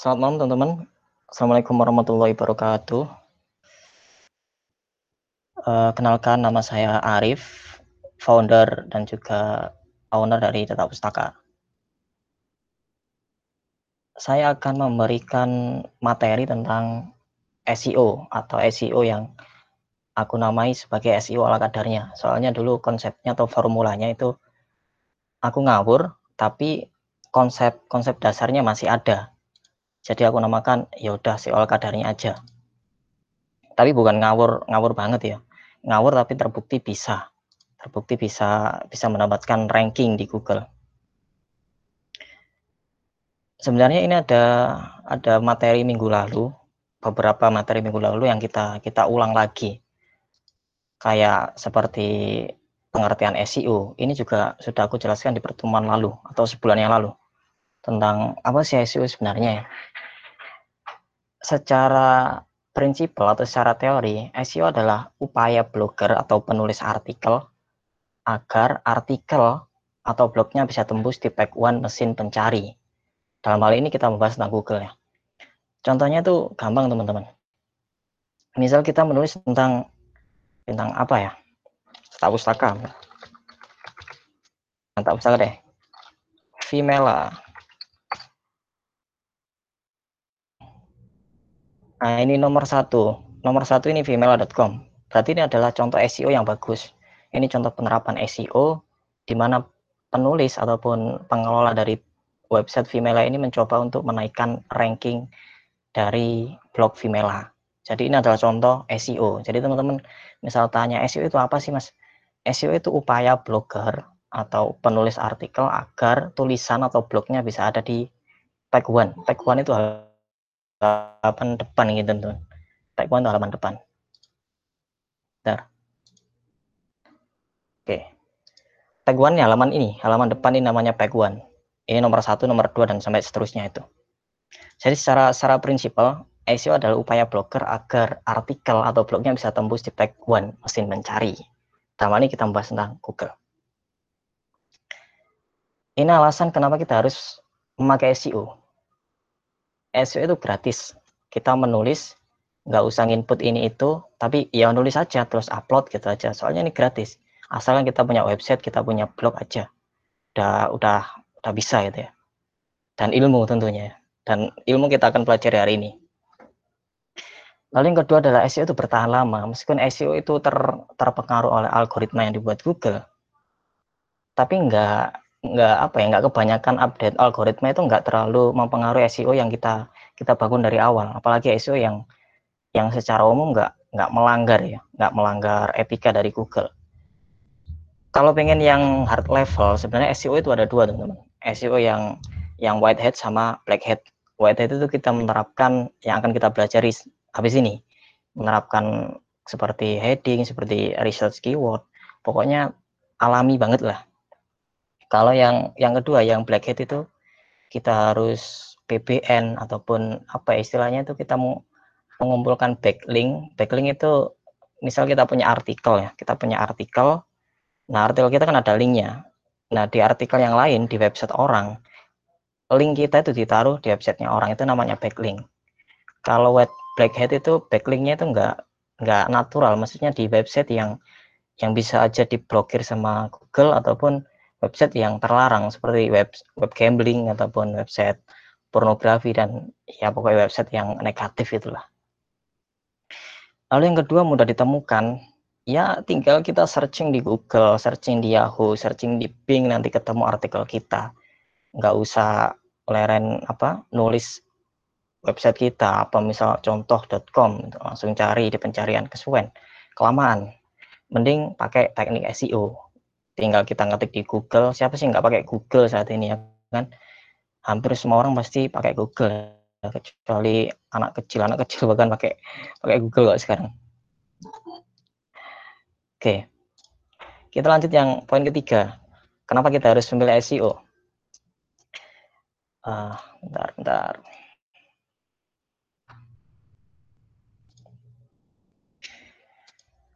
Selamat malam teman-teman. Assalamualaikum warahmatullahi wabarakatuh. Uh, kenalkan nama saya Arif, founder dan juga owner dari Data Pustaka. Saya akan memberikan materi tentang SEO atau SEO yang aku namai sebagai SEO ala kadarnya. Soalnya dulu konsepnya atau formulanya itu aku ngawur, tapi konsep-konsep dasarnya masih ada. Jadi aku namakan ya udah SEO ala kadarnya aja. Tapi bukan ngawur ngawur banget ya. Ngawur tapi terbukti bisa. Terbukti bisa bisa mendapatkan ranking di Google. Sebenarnya ini ada ada materi minggu lalu, beberapa materi minggu lalu yang kita kita ulang lagi kayak seperti pengertian SEO, ini juga sudah aku jelaskan di pertemuan lalu atau sebulan yang lalu tentang apa sih SEO sebenarnya ya. Secara prinsipal atau secara teori, SEO adalah upaya blogger atau penulis artikel agar artikel atau blognya bisa tembus di one mesin pencari. Dalam hal ini kita membahas tentang Google ya. Contohnya itu gampang teman-teman. Misal kita menulis tentang tentang apa ya? Tak pustaka. Tak pustaka deh. Vimela. Nah ini nomor satu. Nomor satu ini vimela.com. Berarti ini adalah contoh SEO yang bagus. Ini contoh penerapan SEO di mana penulis ataupun pengelola dari website Vimela ini mencoba untuk menaikkan ranking dari blog Vimela. Jadi ini adalah contoh SEO. Jadi teman-teman misal tanya SEO itu apa sih mas? SEO itu upaya blogger atau penulis artikel agar tulisan atau blognya bisa ada di page one. Page one itu halaman depan gitu teman-teman. Itu halaman depan. Bentar. Oke. Ya halaman ini, halaman depan ini namanya one. Ini nomor satu, nomor dua dan sampai seterusnya itu. Jadi secara secara prinsipal SEO adalah upaya blogger agar artikel atau blognya bisa tembus di page one mesin mencari. Pertama ini kita membahas tentang Google. Ini alasan kenapa kita harus memakai SEO. SEO itu gratis. Kita menulis, nggak usah input ini itu, tapi ya nulis aja terus upload gitu aja. Soalnya ini gratis. Asalkan kita punya website, kita punya blog aja. Udah udah udah bisa gitu ya. Dan ilmu tentunya. Dan ilmu kita akan pelajari hari ini. Lalu yang kedua adalah SEO itu bertahan lama. Meskipun SEO itu ter, terpengaruh oleh algoritma yang dibuat Google, tapi enggak enggak apa ya enggak kebanyakan update algoritma itu enggak terlalu mempengaruhi SEO yang kita kita bangun dari awal. Apalagi SEO yang yang secara umum enggak enggak melanggar ya, enggak melanggar etika dari Google. Kalau pengen yang hard level, sebenarnya SEO itu ada dua teman-teman. SEO yang yang white hat sama black hat. White hat itu kita menerapkan yang akan kita pelajari habis ini menerapkan seperti heading, seperti research keyword, pokoknya alami banget lah. Kalau yang yang kedua, yang black hat itu kita harus PBN ataupun apa istilahnya itu kita mau mengumpulkan backlink. Backlink itu misal kita punya artikel ya, kita punya artikel. Nah, artikel kita kan ada linknya. Nah, di artikel yang lain di website orang, link kita itu ditaruh di websitenya orang itu namanya backlink. Kalau web black hat itu backlinknya itu enggak enggak natural maksudnya di website yang yang bisa aja diblokir sama Google ataupun website yang terlarang seperti web web gambling ataupun website pornografi dan ya pokoknya website yang negatif itulah. Lalu yang kedua mudah ditemukan, ya tinggal kita searching di Google, searching di Yahoo, searching di Bing nanti ketemu artikel kita. Nggak usah leren apa nulis website kita apa misal contoh.com langsung cari di pencarian kesuwen kelamaan mending pakai teknik SEO tinggal kita ngetik di Google. Siapa sih nggak pakai Google saat ini ya kan? Hampir semua orang pasti pakai Google kecuali anak kecil. Anak kecil bahkan pakai pakai Google kok sekarang. Oke. Kita lanjut yang poin ketiga. Kenapa kita harus memilih SEO uh, ah, bentar bentar.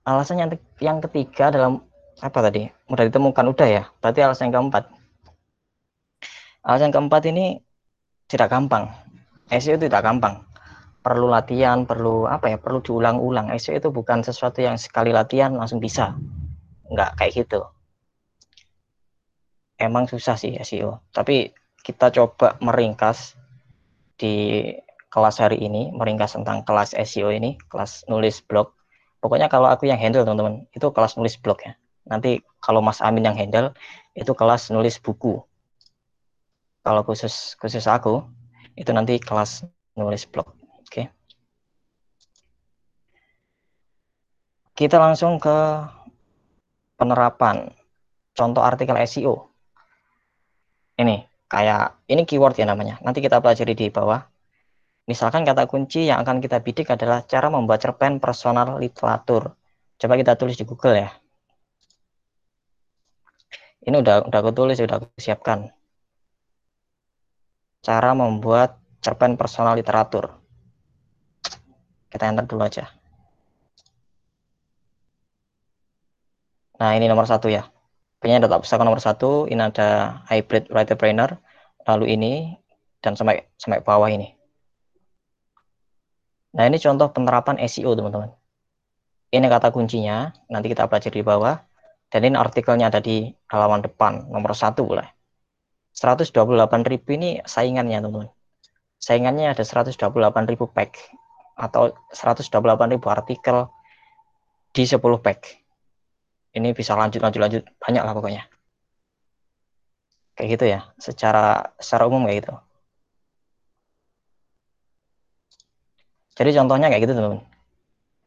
Alasan yang, yang ketiga dalam apa tadi? Mudah ditemukan? Udah ya? Berarti alasan yang keempat. Alasan keempat ini tidak gampang. SEO tidak gampang. Perlu latihan perlu apa ya perlu diulang-ulang. SEO itu bukan sesuatu yang sekali latihan langsung bisa. Nggak kayak gitu. Emang susah sih SEO tapi kita coba meringkas di kelas hari ini meringkas tentang kelas SEO ini kelas nulis blog. Pokoknya kalau aku yang handle teman-teman itu kelas nulis blog ya nanti kalau Mas Amin yang handle itu kelas nulis buku. Kalau khusus khusus aku itu nanti kelas nulis blog. Oke. Kita langsung ke penerapan. Contoh artikel SEO ini kayak ini keyword ya namanya. Nanti kita pelajari di bawah. Misalkan kata kunci yang akan kita bidik adalah cara membuat cerpen personal literatur. Coba kita tulis di Google ya ini udah udah aku tulis udah aku siapkan cara membuat cerpen personal literatur. Kita enter dulu aja. Nah, ini nomor satu ya. Punya data pustaka nomor satu, ini ada hybrid writer trainer, lalu ini, dan sampai sampai bawah ini. Nah, ini contoh penerapan SEO, teman-teman. Ini kata kuncinya, nanti kita pelajari di bawah. Dan ini artikelnya ada di halaman depan, nomor satu boleh. 128.000 ini saingannya teman-teman. Saingannya ada 128.000 pack atau 128.000 artikel di 10 pack. Ini bisa lanjut lanjut lanjut banyak lah pokoknya. Kayak gitu ya, secara secara umum kayak gitu. Jadi contohnya kayak gitu teman-teman.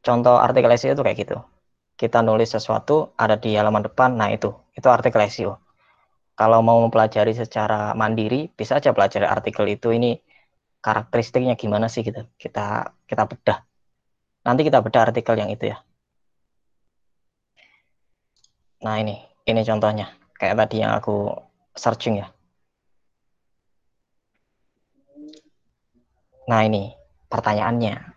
Contoh artikel SEO itu kayak gitu. Kita nulis sesuatu ada di halaman depan, nah itu, itu artikel SEO kalau mau mempelajari secara mandiri bisa aja pelajari artikel itu ini karakteristiknya gimana sih gitu. Kita kita bedah. Nanti kita bedah artikel yang itu ya. Nah ini ini contohnya. Kayak tadi yang aku searching ya. Nah ini pertanyaannya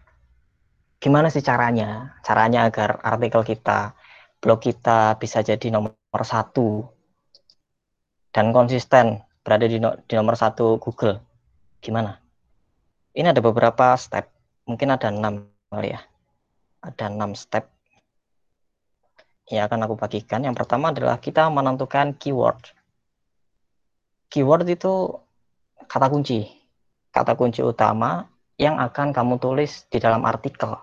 gimana sih caranya caranya agar artikel kita blog kita bisa jadi nomor satu dan konsisten berada di, no, di nomor satu Google. Gimana? Ini ada beberapa step, mungkin ada enam kali ya. Ada enam step yang akan aku bagikan. Yang pertama adalah kita menentukan keyword. Keyword itu kata kunci, kata kunci utama yang akan kamu tulis di dalam artikel.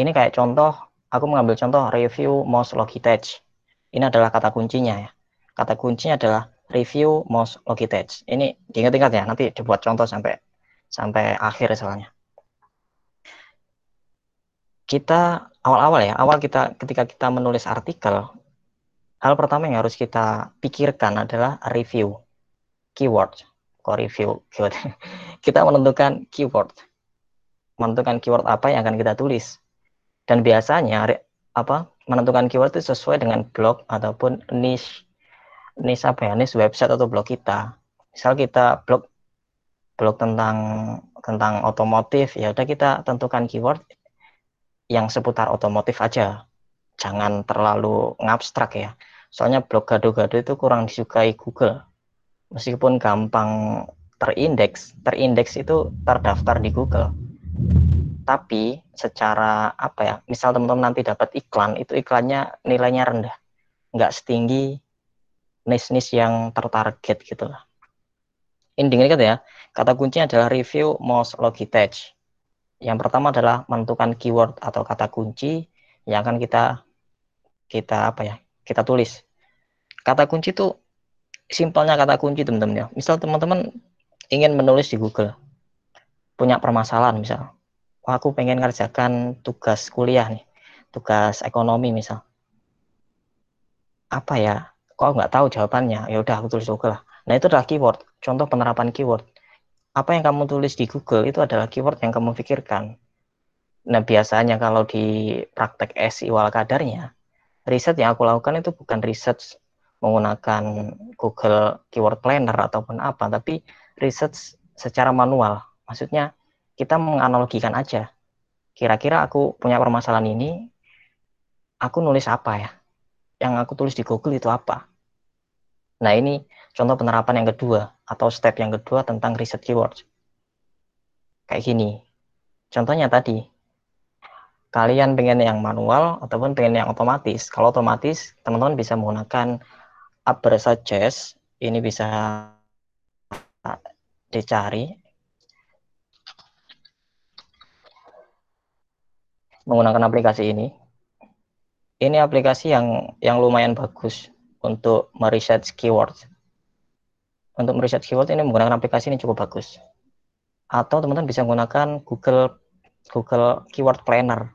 Ini kayak contoh, aku mengambil contoh review mouse Logitech. Ini adalah kata kuncinya ya kata kuncinya adalah review mouse Logitech. Ini diingat-ingat ya, nanti dibuat contoh sampai sampai akhir soalnya. Kita awal-awal ya, awal kita ketika kita menulis artikel, hal pertama yang harus kita pikirkan adalah review keyword. Kok review keyword? kita menentukan keyword. Menentukan keyword apa yang akan kita tulis. Dan biasanya apa menentukan keyword itu sesuai dengan blog ataupun niche niche apa ya niche website atau blog kita. Misal kita blog blog tentang tentang otomotif ya udah kita tentukan keyword yang seputar otomotif aja. Jangan terlalu ngabstrak ya. Soalnya blog gado-gado itu kurang disukai Google. Meskipun gampang terindeks terindeks itu terdaftar di Google tapi secara apa ya misal teman-teman nanti dapat iklan itu iklannya nilainya rendah nggak setinggi niche-niche yang tertarget gitu lah. Ini dengar ya, kata kuncinya adalah review mouse Logitech. Yang pertama adalah menentukan keyword atau kata kunci yang akan kita kita apa ya kita tulis. Kata kunci itu simpelnya kata kunci teman-teman ya. Misal teman-teman ingin menulis di Google, punya permasalahan misal, Wah, aku pengen ngerjakan tugas kuliah nih, tugas ekonomi misal. Apa ya? Kok nggak tahu jawabannya? Ya udah aku tulis Google lah. Nah itu adalah keyword contoh penerapan keyword. Apa yang kamu tulis di Google itu adalah keyword yang kamu pikirkan. Nah biasanya kalau di praktek SEO ala kadarnya riset yang aku lakukan itu bukan riset menggunakan Google Keyword Planner ataupun apa tapi riset secara manual. Maksudnya kita menganalogikan aja kira-kira aku punya permasalahan ini aku nulis apa ya yang aku tulis di Google itu apa Nah, ini contoh penerapan yang kedua atau step yang kedua tentang riset keyword. kayak gini. Contohnya tadi, kalian pengen yang manual ataupun pengen yang otomatis. Kalau otomatis, teman-teman bisa menggunakan upper suggest. Ini bisa dicari menggunakan aplikasi ini. Ini aplikasi yang yang lumayan bagus untuk meriset keyword. Untuk meriset keyword ini menggunakan aplikasi ini cukup bagus. Atau teman-teman bisa menggunakan Google Google Keyword Planner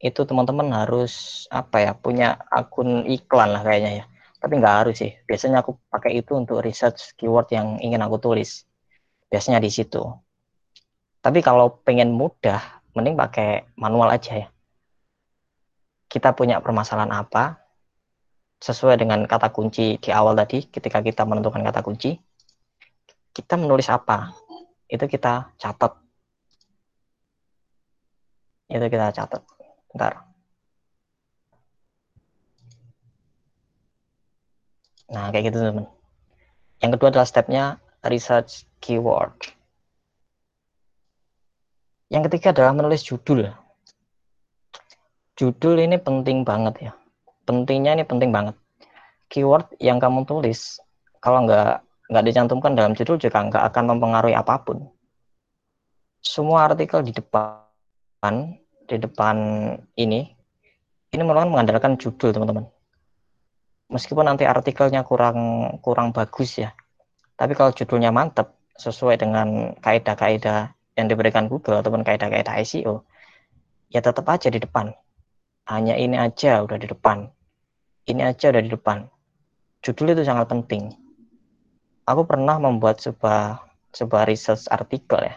itu teman-teman harus apa ya punya akun iklan lah kayaknya ya tapi nggak harus sih biasanya aku pakai itu untuk research keyword yang ingin aku tulis biasanya di situ tapi kalau pengen mudah mending pakai manual aja ya kita punya permasalahan apa sesuai dengan kata kunci di awal tadi ketika kita menentukan kata kunci kita menulis apa itu kita catat itu kita catat Bentar. Nah, kayak gitu teman. Yang kedua adalah stepnya research keyword. Yang ketiga adalah menulis judul. Judul ini penting banget ya. Pentingnya ini penting banget. Keyword yang kamu tulis, kalau nggak nggak dicantumkan dalam judul juga nggak akan mempengaruhi apa pun. Semua artikel di depan di depan ini ini merupakan mengandalkan judul teman-teman meskipun nanti artikelnya kurang kurang bagus ya tapi kalau judulnya mantap sesuai dengan kaidah-kaidah yang diberikan Google ataupun kaidah-kaidah SEO ya tetap aja di depan. Hanya ini aja udah di depan. Ini aja udah di depan. Judul itu sangat penting. Aku pernah membuat sebuah sebuah research artikel ya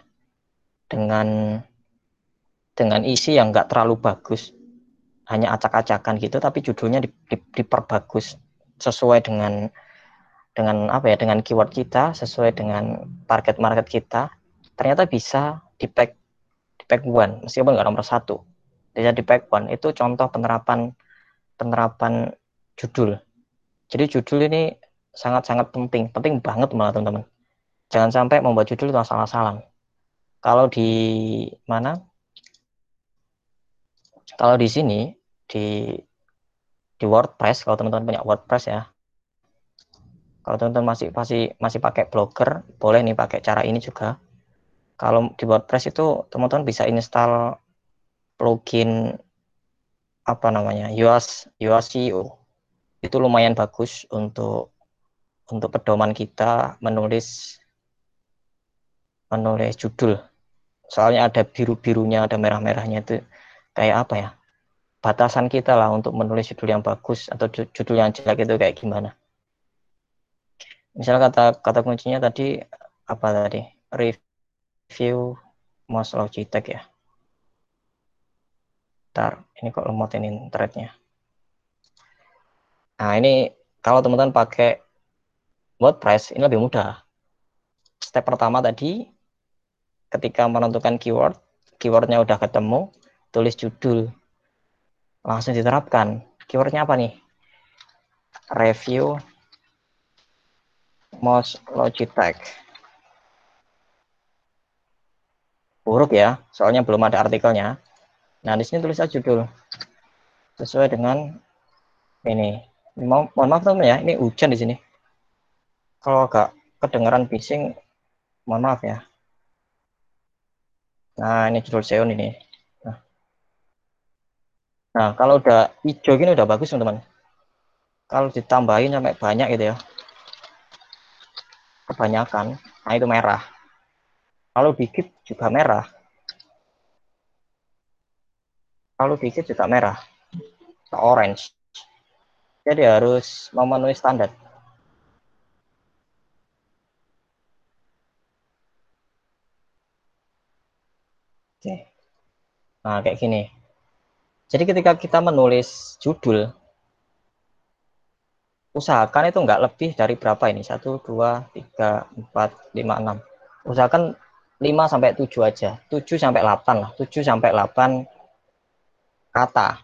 dengan dengan isi yang nggak terlalu bagus. Hanya acak-acakan gitu tapi judulnya di, di, diperbagus sesuai dengan dengan apa ya dengan keyword kita sesuai dengan target market kita ternyata bisa di pack di pack one meskipun nggak nomor satu. Bisa di pack one itu contoh penerapan penerapan judul. Jadi judul ini sangat-sangat penting penting banget malah teman-teman. Jangan sampai membuat judul itu salah-salah kalau di mana? Kalau di sini di di WordPress kalau teman-teman punya WordPress ya. Kalau teman-teman masih masih masih pakai blogger boleh nih pakai cara ini juga kalau di WordPress itu teman-teman bisa install plugin apa namanya yoast yoast SEO itu lumayan bagus untuk untuk pedoman kita menulis menulis judul. Soalnya ada biru-birunya ada merah-merahnya itu kayak apa ya? Batasan kita lah untuk menulis judul yang bagus atau judul yang jelek itu kayak gimana. Misal kata kata kuncinya tadi apa tadi? Review mouse Logitech ya. Ntar ini kok lemot ini threadnya. Nah ini kalau teman-teman pakai WordPress ini lebih mudah. Step pertama tadi ketika menentukan keyword keywordnya udah ketemu tulis judul. Langsung diterapkan. Keywordnya apa nih? Review mouse Logitech buruk ya soalnya belum ada artikelnya. Nah di sini tulis aja judul. Sesuai dengan ini. Mau mohon maaf teman ya ini hujan di sini. Kalau agak kedengaran bising mohon maaf ya. Nah ini judul SEO ini. Nah, kalau udah hijau gini udah bagus, teman-teman. Kalau ditambahin sampai banyak gitu ya. Kebanyakan, nah itu merah. Kalau dikit juga merah. Kalau dikit juga merah. Orange. Jadi harus memenuhi standar. Oke. Nah, kayak gini. Jadi ketika kita menulis judul, usahakan itu nggak lebih dari berapa ini? 1, 2, 3, 4, 5, 6. Usahakan 5 sampai 7 aja. 7 sampai 8 lah. 7 sampai 8 kata.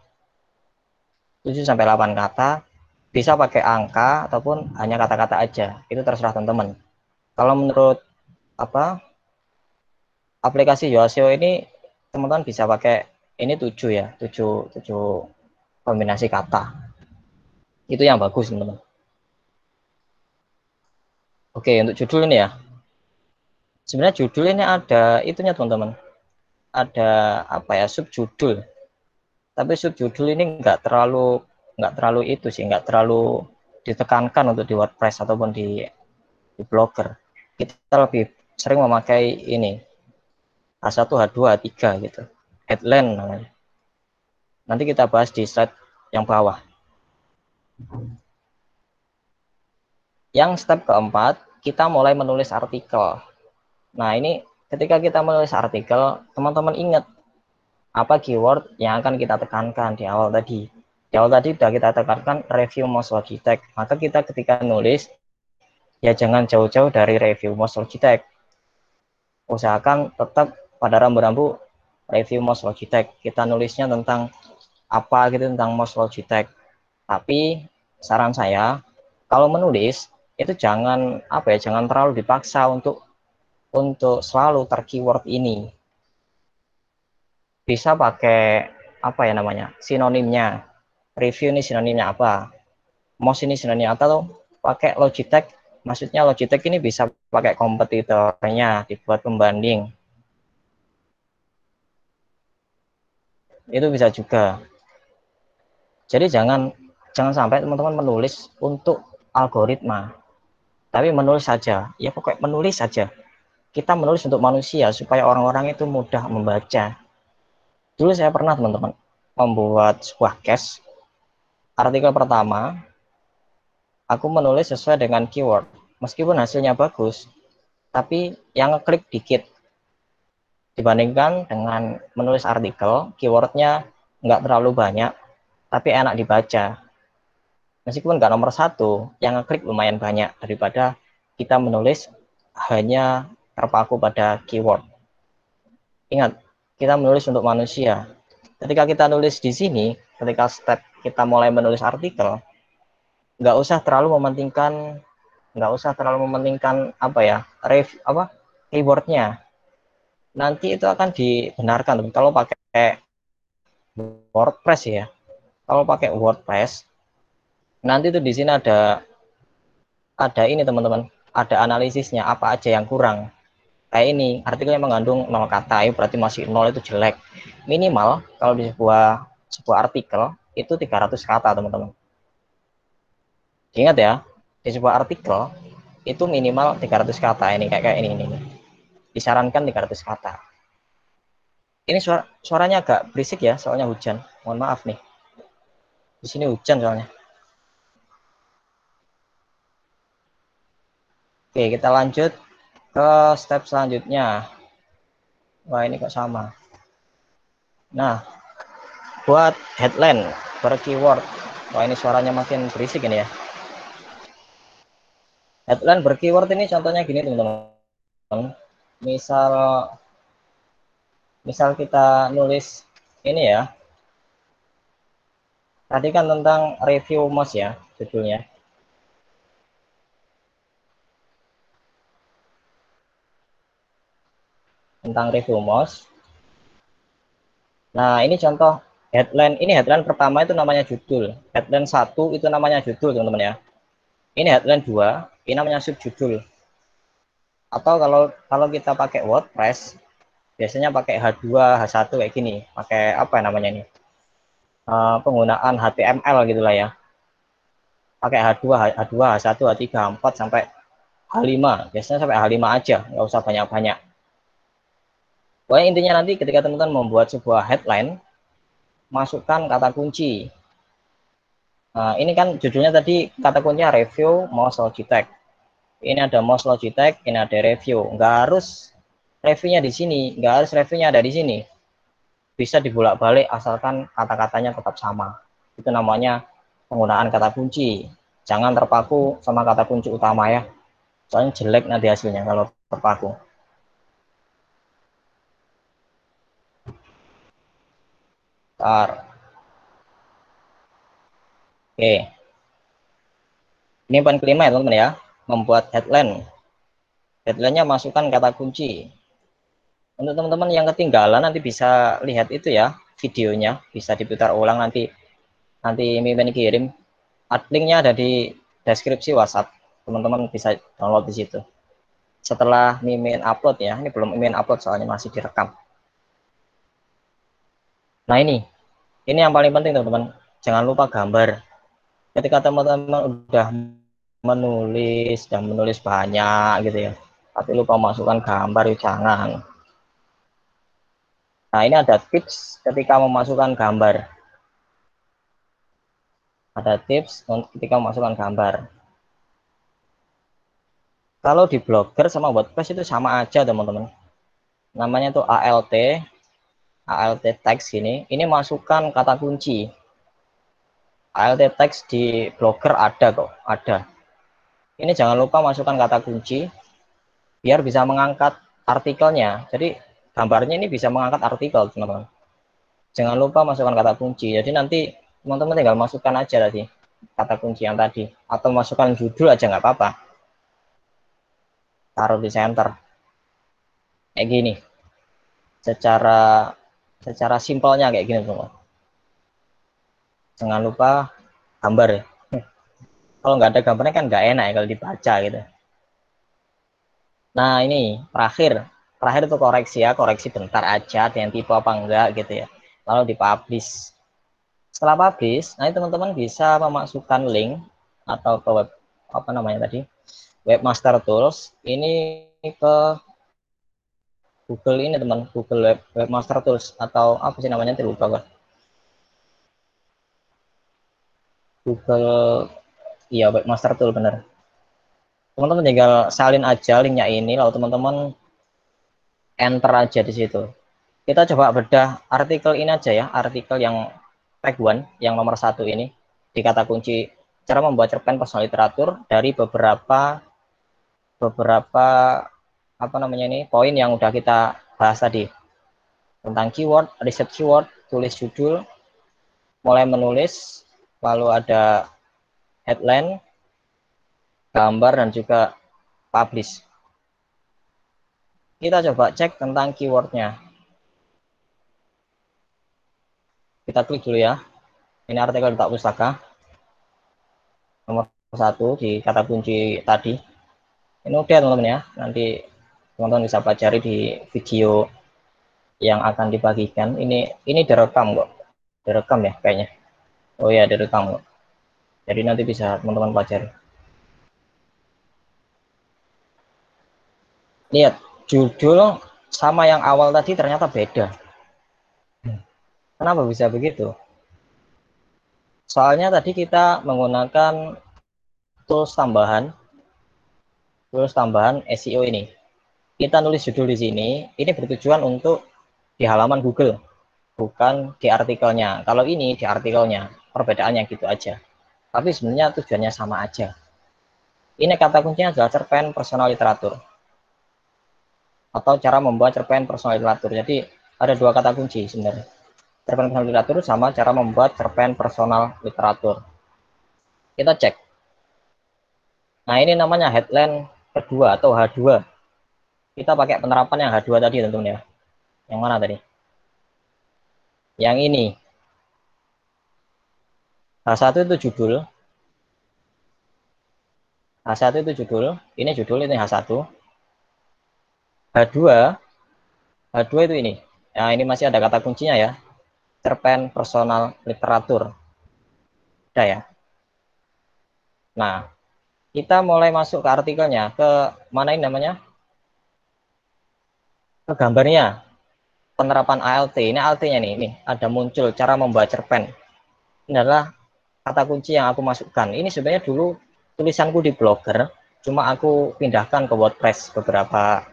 7 sampai 8 kata. Bisa pakai angka ataupun hanya kata-kata aja. Itu terserah teman-teman. Kalau menurut apa aplikasi Yoasio ini teman-teman bisa pakai ini tujuh ya, tujuh, tujuh kombinasi kata. Itu yang bagus teman-teman. Oke, untuk judul ini ya. Sebenarnya judul ini ada itunya teman-teman. Ada apa ya, subjudul. Tapi subjudul ini enggak terlalu enggak terlalu itu sih, enggak terlalu ditekankan untuk di WordPress ataupun di, di Blogger. Kita lebih sering memakai ini H1, H2, H3 gitu. Headline namanya. Nanti kita bahas di slide yang bawah. Yang step keempat, kita mulai menulis artikel. Nah, ini ketika kita menulis artikel, teman-teman ingat apa keyword yang akan kita tekankan di awal tadi. Di awal tadi sudah kita tekankan review most Logitech. Maka kita ketika nulis, ya jangan jauh-jauh dari review most Logitech. Usahakan tetap pada rambu-rambu review most Logitech. Kita nulisnya tentang apa gitu tentang most Logitech. Tapi saran saya, kalau menulis itu jangan apa ya jangan terlalu dipaksa untuk untuk selalu terkeyword ini. Bisa pakai apa ya namanya sinonimnya. Review ini sinonimnya apa? Mouse ini sinonimnya atau pakai Logitech. Maksudnya Logitech ini bisa pakai kompetitornya dibuat pembanding. Itu bisa juga. Jadi jangan jangan sampai teman-teman menulis untuk algoritma. Tapi menulis saja. Ya pokoknya menulis saja kita menulis untuk manusia supaya orang-orang itu mudah membaca. Dulu saya pernah teman-teman membuat sebuah case artikel pertama aku menulis sesuai dengan keyword. Meskipun hasilnya bagus tapi yang ngeklik dikit. Dibandingkan dengan menulis artikel keywordnya nggak terlalu banyak tapi enak dibaca. Meskipun nggak nomor satu, yang ngeklik lumayan banyak daripada kita menulis hanya terpaku pada keyword. Ingat, kita menulis untuk manusia. Ketika kita nulis di sini, ketika step kita mulai menulis artikel, nggak usah terlalu mementingkan, nggak usah terlalu mementingkan apa ya, ref, apa keywordnya. Nanti itu akan dibenarkan. Kalau pakai WordPress ya, kalau pakai WordPress nanti tuh di sini ada ada ini teman-teman ada analisisnya apa aja yang kurang kayak ini artikelnya mengandung nol kata itu berarti masih nol itu jelek. Minimal kalau di sebuah sebuah artikel itu 300 kata teman-teman. Ingat ya di sebuah artikel itu minimal 300 kata. Ini kayak kayak ini ini, ini. disarankan 300 kata. Ini suara, suaranya agak berisik ya soalnya hujan. Mohon maaf nih. Di sini hujan soalnya. Oke, kita lanjut ke step selanjutnya. Wah, ini kok sama. Nah, buat headline per keyword. Wah, ini suaranya makin berisik ini ya. Headline berkeyword ini contohnya gini, teman-teman. Misal misal kita nulis ini ya. Tadi kan tentang review mouse ya, judulnya. Tentang review mouse. Nah, ini contoh headline. Ini headline pertama itu namanya judul. Headline satu itu namanya judul, teman-teman ya. Ini headline dua, ini namanya subjudul. Atau kalau kalau kita pakai WordPress, biasanya pakai H2, H1 kayak gini. Pakai apa namanya ini? Uh, penggunaan HTML gitulah ya. Pakai H2, H2, H1, H3, H4 sampai H5. Biasanya sampai H5 aja, nggak usah banyak-banyak. Pokoknya intinya nanti ketika teman-teman membuat sebuah headline, masukkan kata kunci. Nah, ini kan judulnya tadi kata kuncinya review mouse Logitech. Ini ada mouse Logitech, ini ada review. Nggak harus reviewnya di sini, nggak harus reviewnya ada di sini. Bisa dibolak-balik asalkan kata-katanya tetap sama. Itu namanya penggunaan kata kunci. Jangan terpaku sama kata kunci utama ya. Soalnya jelek nanti hasilnya kalau terpaku. Bentar. Oke. Ini poin kelima ya teman-teman ya. Membuat headline. Headline-nya masukkan kata kunci. Untuk teman-teman yang ketinggalan nanti bisa lihat itu ya videonya, bisa diputar ulang nanti nanti Mimin kirim. Linknya ada di deskripsi WhatsApp. Teman-teman bisa download di situ. Setelah Mimin upload ya, ini belum Mimin upload soalnya masih direkam. Nah ini, ini yang paling penting teman-teman. Jangan lupa gambar. Ketika teman-teman udah menulis dan menulis banyak gitu ya, tapi lupa masukkan gambar, ya jangan. Nah ini ada tips ketika memasukkan gambar. Ada tips ketika memasukkan gambar. Kalau di Blogger sama WordPress itu sama aja teman-teman. Namanya tuh ALT, alt text ini, ini masukkan kata kunci. alt text di blogger ada kok, ada. Ini jangan lupa masukkan kata kunci, biar bisa mengangkat artikelnya. Jadi gambarnya ini bisa mengangkat artikel, teman-teman. Jangan lupa masukkan kata kunci. Jadi nanti teman-teman tinggal masukkan aja tadi kata kunci yang tadi, atau masukkan judul aja nggak apa-apa. Taruh di center. Kayak gini. Secara secara simpelnya kayak gini teman jangan lupa gambar. Kalau nggak ada gambarnya kan nggak enak ya kalau dibaca gitu. Nah ini terakhir. Terakhir itu koreksi ya koreksi bentar aja yang tipe apa enggak gitu ya. Lalu dipublish. Setelah publish nah teman-teman bisa memasukkan link atau ke web apa namanya tadi? Webmaster tools. Ini ke Google ini teman. Google Web, Webmaster Tools atau apa sih namanya? Lupa kan Google iya Webmaster Tool bener. Teman-teman tinggal salin aja linknya ini lalu teman-teman enter aja di situ. Kita coba bedah artikel ini aja ya artikel yang tag one yang nomor satu ini. Di kata kunci cara membuat cerpen personal literatur dari beberapa beberapa apa namanya ini poin yang udah kita bahas tadi tentang keyword, riset keyword, tulis judul, mulai menulis, lalu ada headline, gambar dan juga publish. Kita coba cek tentang keywordnya. Kita klik dulu ya. Ini artikel tak pustaka. Nomor satu di kata kunci tadi. Ini udah teman-teman ya. Nanti teman-teman bisa pelajari di video yang akan dibagikan. Ini ini direkam kok. Direkam ya kayaknya. Oh ya direkam kok. Jadi nanti bisa teman-teman pelajari. Lihat judul sama yang awal tadi ternyata beda. Kenapa bisa begitu? Soalnya tadi kita menggunakan tools tambahan tools tambahan SEO ini kita nulis judul di sini, ini bertujuan untuk di halaman Google, bukan di artikelnya. Kalau ini di artikelnya, perbedaannya gitu aja. Tapi sebenarnya tujuannya sama aja. Ini kata kuncinya adalah cerpen personal literatur. Atau cara membuat cerpen personal literatur. Jadi ada dua kata kunci sebenarnya. Cerpen personal literatur sama cara membuat cerpen personal literatur. Kita cek. Nah ini namanya headline kedua atau H2 kita pakai penerapan yang H2 tadi tentunya. Yang mana tadi? Yang ini. H1 itu judul. H1 itu judul. Ini judul, ini H1. H2. H2 itu ini. Ya, ini masih ada kata kuncinya ya. Cerpen personal literatur. Udah ya. Nah, kita mulai masuk ke artikelnya. Ke mana ini namanya? Ke gambarnya. Penerapan ALT ini ALT-nya nih ini ada muncul cara membuat cerpen. Ini adalah kata kunci yang aku masukkan. Ini sebenarnya dulu tulisanku di blogger cuma aku pindahkan ke WordPress beberapa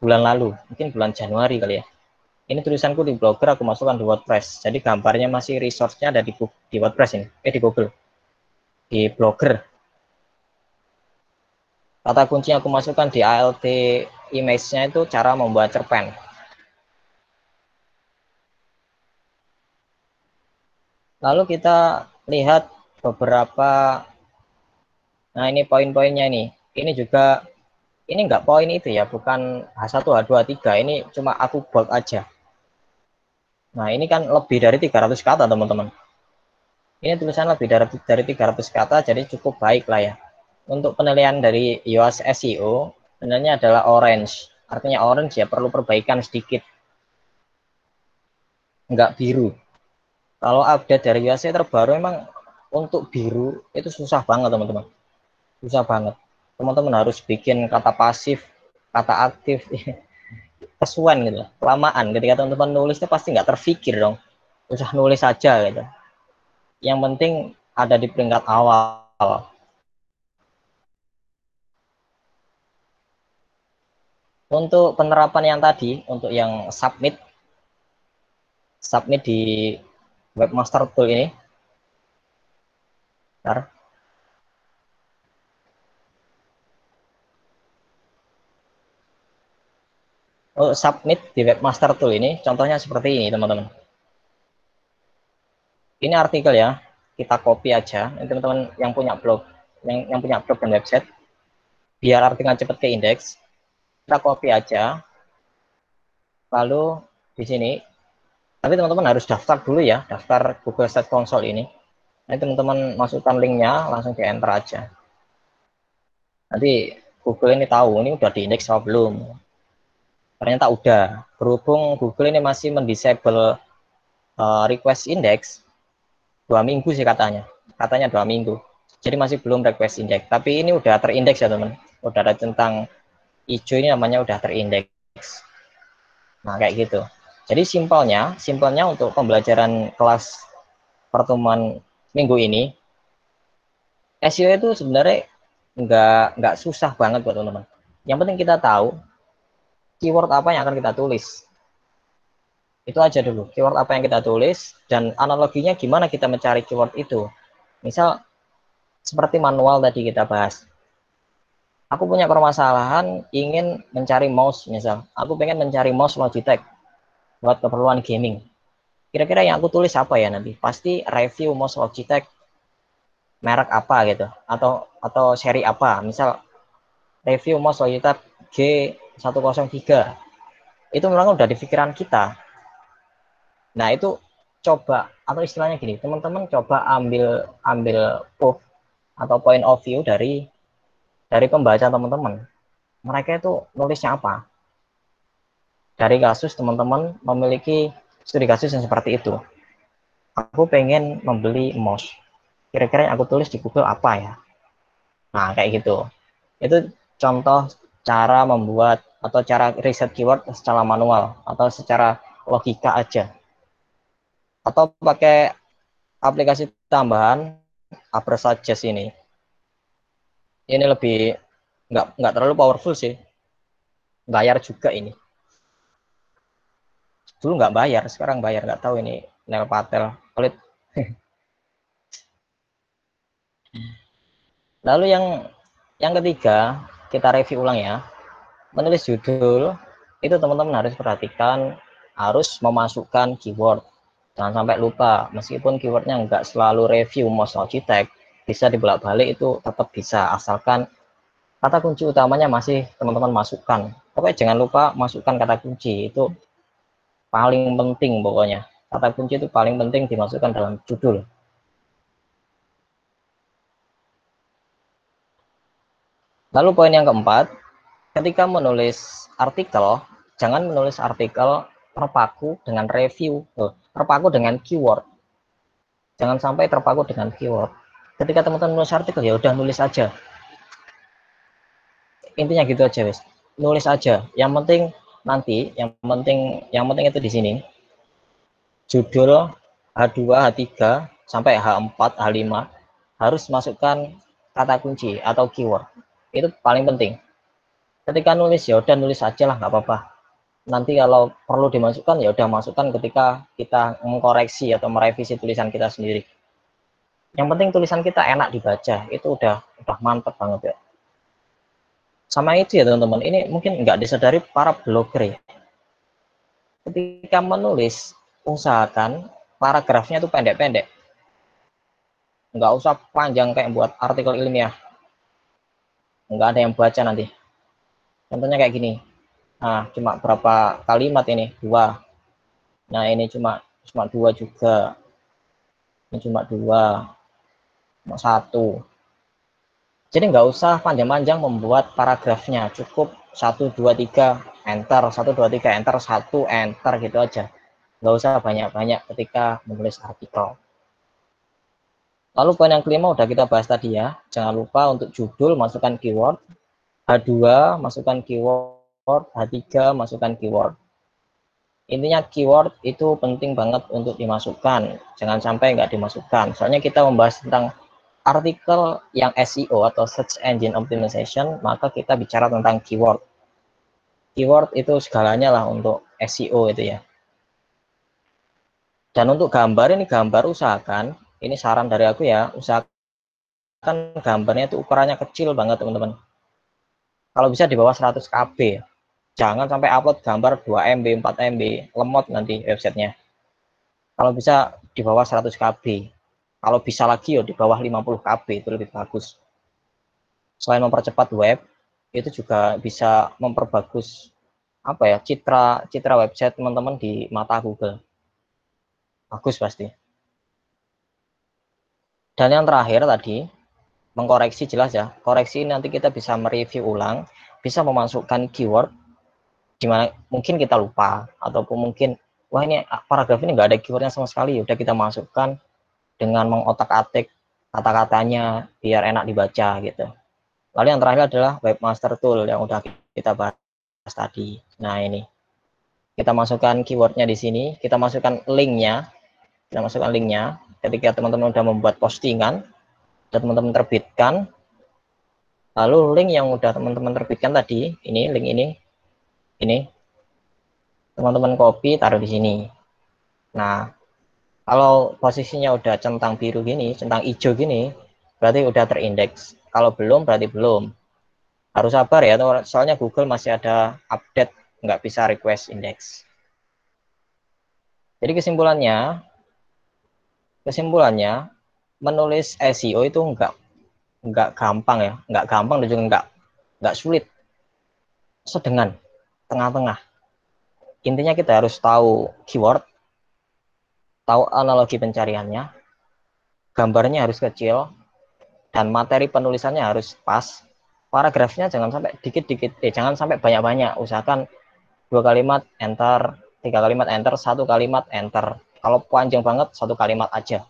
bulan lalu. Mungkin bulan Januari kali ya. Ini tulisanku di blogger aku masukkan di WordPress. Jadi gambarnya masih resource-nya ada di, di WordPress ini. Eh di Google. Di blogger. Kata kunci yang aku masukkan di ALT image-nya itu cara membuat cerpen. Lalu kita lihat beberapa, nah ini poin-poinnya ini. Ini juga ini enggak poin itu ya, bukan H1, H2, H3, ini cuma aku buat aja. Nah, ini kan lebih dari 300 kata, teman-teman. Ini tulisan lebih dari, dari 300 kata, jadi cukup baik lah ya. Untuk penilaian dari iOS SEO, sebenarnya adalah orange. Artinya orange ya perlu perbaikan sedikit. Enggak biru. Kalau update dari iOS terbaru memang untuk biru itu susah banget, teman-teman. Susah banget. Teman-teman harus bikin kata pasif, kata aktif, kesuan gitu kelamaan ketika teman-teman nulis itu pasti nggak terpikir dong usah nulis saja gitu yang penting ada di peringkat awal untuk penerapan yang tadi untuk yang submit submit di webmaster tool ini. Bentar. oh, submit di webmaster tool ini contohnya seperti ini teman-teman. Ini artikel ya kita copy aja. Teman-teman yang punya blog yang, yang punya blog dan website biar artikel cepat ke indeks kita copy aja. Lalu di sini tapi teman-teman harus daftar dulu ya daftar Google Search Console ini. Nanti teman-teman masukkan linknya langsung di enter aja. Nanti Google ini tahu ini udah di indeks atau belum. Ternyata udah. Berhubung Google ini masih mendisable uh, request index dua minggu sih katanya. Katanya dua minggu. Jadi masih belum request index. Tapi ini udah terindeks ya teman. Udah ada tentang hijau ini namanya udah terindeks nah kayak gitu jadi simpelnya simpelnya untuk pembelajaran kelas pertemuan minggu ini SEO itu sebenarnya nggak nggak susah banget buat teman-teman yang penting kita tahu keyword apa yang akan kita tulis. Itu aja dulu, keyword apa yang kita tulis, dan analoginya gimana kita mencari keyword itu. Misal, seperti manual tadi kita bahas. Aku punya permasalahan ingin mencari mouse, misal. Aku pengen mencari mouse Logitech buat keperluan gaming. Kira-kira yang aku tulis apa ya nanti? Pasti review mouse Logitech merek apa gitu atau atau seri apa misal review mouse Logitech G 103 itu memang udah di pikiran kita nah itu coba atau istilahnya gini teman-teman coba ambil ambil proof atau point of view dari dari pembaca teman-teman mereka itu nulisnya apa? Dari kasus teman-teman memiliki studi kasus yang seperti itu. Aku pengen membeli mouse. Kira-kira yang aku tulis di Google apa ya? Nah kayak gitu. Itu contoh cara membuat atau cara riset keyword secara manual atau secara logika aja. Atau pakai aplikasi tambahan Suggest ini ini lebih nggak nggak terlalu powerful sih. Bayar juga ini. Dulu nggak bayar sekarang bayar nggak tahu ini Nel Patel. Pelit. Lalu yang yang ketiga kita review ulang ya. Menulis judul itu teman-teman harus perhatikan harus memasukkan keyword. Jangan sampai lupa meskipun keywordnya nggak selalu review mouse Logitech bisa dibolak-balik itu tetap bisa asalkan kata kunci utamanya masih teman-teman masukkan pokoknya jangan lupa masukkan kata kunci itu paling penting pokoknya kata kunci itu paling penting dimasukkan dalam judul lalu poin yang keempat ketika menulis artikel, jangan menulis artikel terpaku dengan review, terpaku dengan keyword. Jangan sampai terpaku dengan keyword. Ketika teman-teman nulis artikel, ya udah nulis aja. Intinya gitu aja, wes. Nulis aja. Yang penting nanti, yang penting, yang penting itu di sini. Judul H2, H3 sampai H4, H5 harus masukkan kata kunci atau keyword. Itu paling penting ketika nulis ya udah nulis aja lah nggak apa-apa nanti kalau perlu dimasukkan ya udah masukkan ketika kita mengkoreksi atau merevisi tulisan kita sendiri yang penting tulisan kita enak dibaca. Itu udah udah mantep banget ya. Sama itu ya teman-teman. Ini mungkin nggak disadari para blogger ya. Ketika menulis usahakan paragrafnya itu pendek-pendek. Nggak usah panjang kayak buat artikel ilmiah. Nggak ada yang baca nanti. Contohnya kayak gini. Nah cuma berapa kalimat ini? Dua. Nah ini cuma cuma dua juga. Ini cuma dua satu. Jadi nggak usah panjang-panjang membuat paragrafnya. Cukup satu dua tiga enter. Satu dua tiga enter. Satu enter gitu aja. Nggak usah banyak-banyak ketika menulis artikel. Lalu poin yang kelima udah kita bahas tadi ya. Jangan lupa untuk judul masukkan keyword. H2 masukkan keyword. H3 masukkan keyword. Intinya keyword itu penting banget untuk dimasukkan. Jangan sampai nggak dimasukkan. Soalnya kita membahas tentang artikel yang SEO atau Search Engine Optimization, maka kita bicara tentang keyword. Keyword itu segalanya lah untuk SEO itu ya. Dan untuk gambar ini gambar usahakan, ini saran dari aku ya, usahakan gambarnya itu ukurannya kecil banget teman-teman. Kalau bisa di bawah 100 KB. Jangan sampai upload gambar 2 MB, 4 MB, lemot nanti websitenya. Kalau bisa di bawah 100 KB kalau bisa lagi ya di bawah 50 KB itu lebih bagus. Selain mempercepat web, itu juga bisa memperbagus apa ya citra citra website teman-teman di mata Google. Bagus pasti. Dan yang terakhir tadi mengkoreksi jelas ya. Koreksi nanti kita bisa mereview ulang, bisa memasukkan keyword di mana mungkin kita lupa ataupun mungkin wah ini paragraf ini nggak ada keywordnya sama sekali udah kita masukkan dengan mengotak-atik kata-katanya biar enak dibaca gitu. Lalu yang terakhir adalah webmaster tool yang udah kita bahas tadi. Nah ini kita masukkan keywordnya di sini, kita masukkan linknya, kita masukkan linknya. Ketika teman-teman udah membuat postingan, dan teman-teman terbitkan, lalu link yang udah teman-teman terbitkan tadi, ini link ini, ini, teman-teman copy taruh di sini. Nah, kalau posisinya udah centang biru gini, centang hijau gini, berarti udah terindeks. Kalau belum, berarti belum. Harus sabar ya, soalnya Google masih ada update, nggak bisa request index. Jadi kesimpulannya, kesimpulannya, menulis SEO itu nggak nggak gampang ya, nggak gampang dan juga nggak nggak sulit. Sedengan, tengah-tengah. Intinya kita harus tahu keyword, tahu analogi pencariannya, gambarnya harus kecil, dan materi penulisannya harus pas. Paragrafnya jangan sampai dikit-dikit, eh jangan sampai banyak-banyak. Usahakan dua kalimat enter, tiga kalimat enter, satu kalimat enter. Kalau panjang banget satu kalimat aja.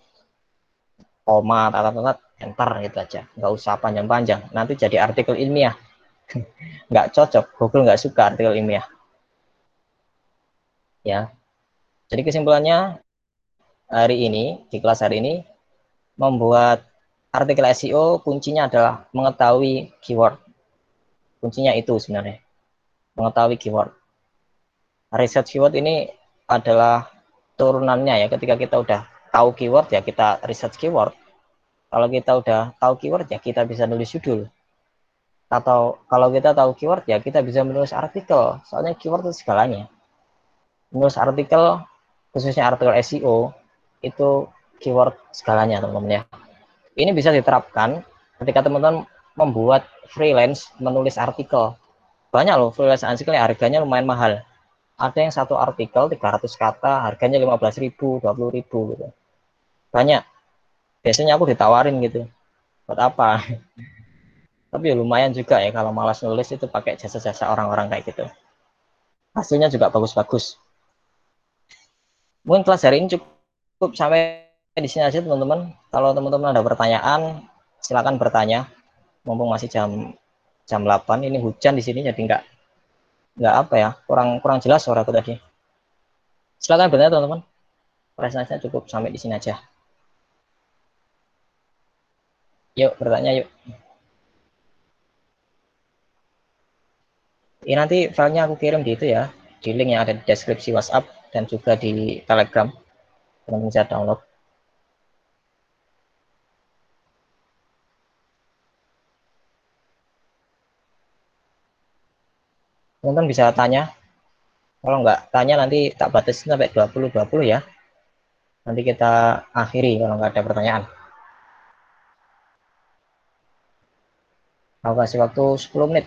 Koma, tata-tata, enter gitu aja. Nggak usah panjang-panjang. Nanti jadi artikel ilmiah. nggak cocok. Google nggak suka artikel ilmiah. Ya. Jadi kesimpulannya hari ini, di kelas hari ini, membuat artikel SEO kuncinya adalah mengetahui keyword. Kuncinya itu sebenarnya, mengetahui keyword. Research keyword ini adalah turunannya ya, ketika kita udah tahu keyword ya kita research keyword. Kalau kita udah tahu keyword ya kita bisa nulis judul. Atau kalau kita tahu keyword ya kita bisa menulis artikel. Soalnya keyword itu segalanya. Menulis artikel, khususnya artikel SEO, itu keyword segalanya teman-teman ya. Ini bisa diterapkan ketika teman-teman membuat freelance menulis artikel. Banyak loh freelance artikel yang harganya lumayan mahal. Ada yang satu artikel 300 kata harganya 15.000, 20.000 gitu. Banyak. Biasanya aku ditawarin gitu. Buat apa? Tapi ya lumayan juga ya kalau malas nulis itu pakai jasa-jasa orang-orang kayak gitu. Hasilnya juga bagus-bagus. Mungkin kelas hari ini cukup cukup sampai di sini aja teman-teman. Kalau teman-teman ada pertanyaan, silakan bertanya. Mumpung masih jam jam 8, ini hujan di sini jadi enggak enggak apa ya, kurang kurang jelas suara aku tadi. Silakan bertanya teman-teman. Presentasinya cukup sampai di sini aja. Yuk bertanya yuk. Ini nanti filenya aku kirim di itu ya, di link yang ada di deskripsi WhatsApp dan juga di Telegram teman-teman bisa download. Teman-teman bisa tanya. Kalau nggak tanya nanti tak batasin sampai 20-20 ya. Nanti kita akhiri kalau nggak ada pertanyaan. Aku kasih waktu 10 menit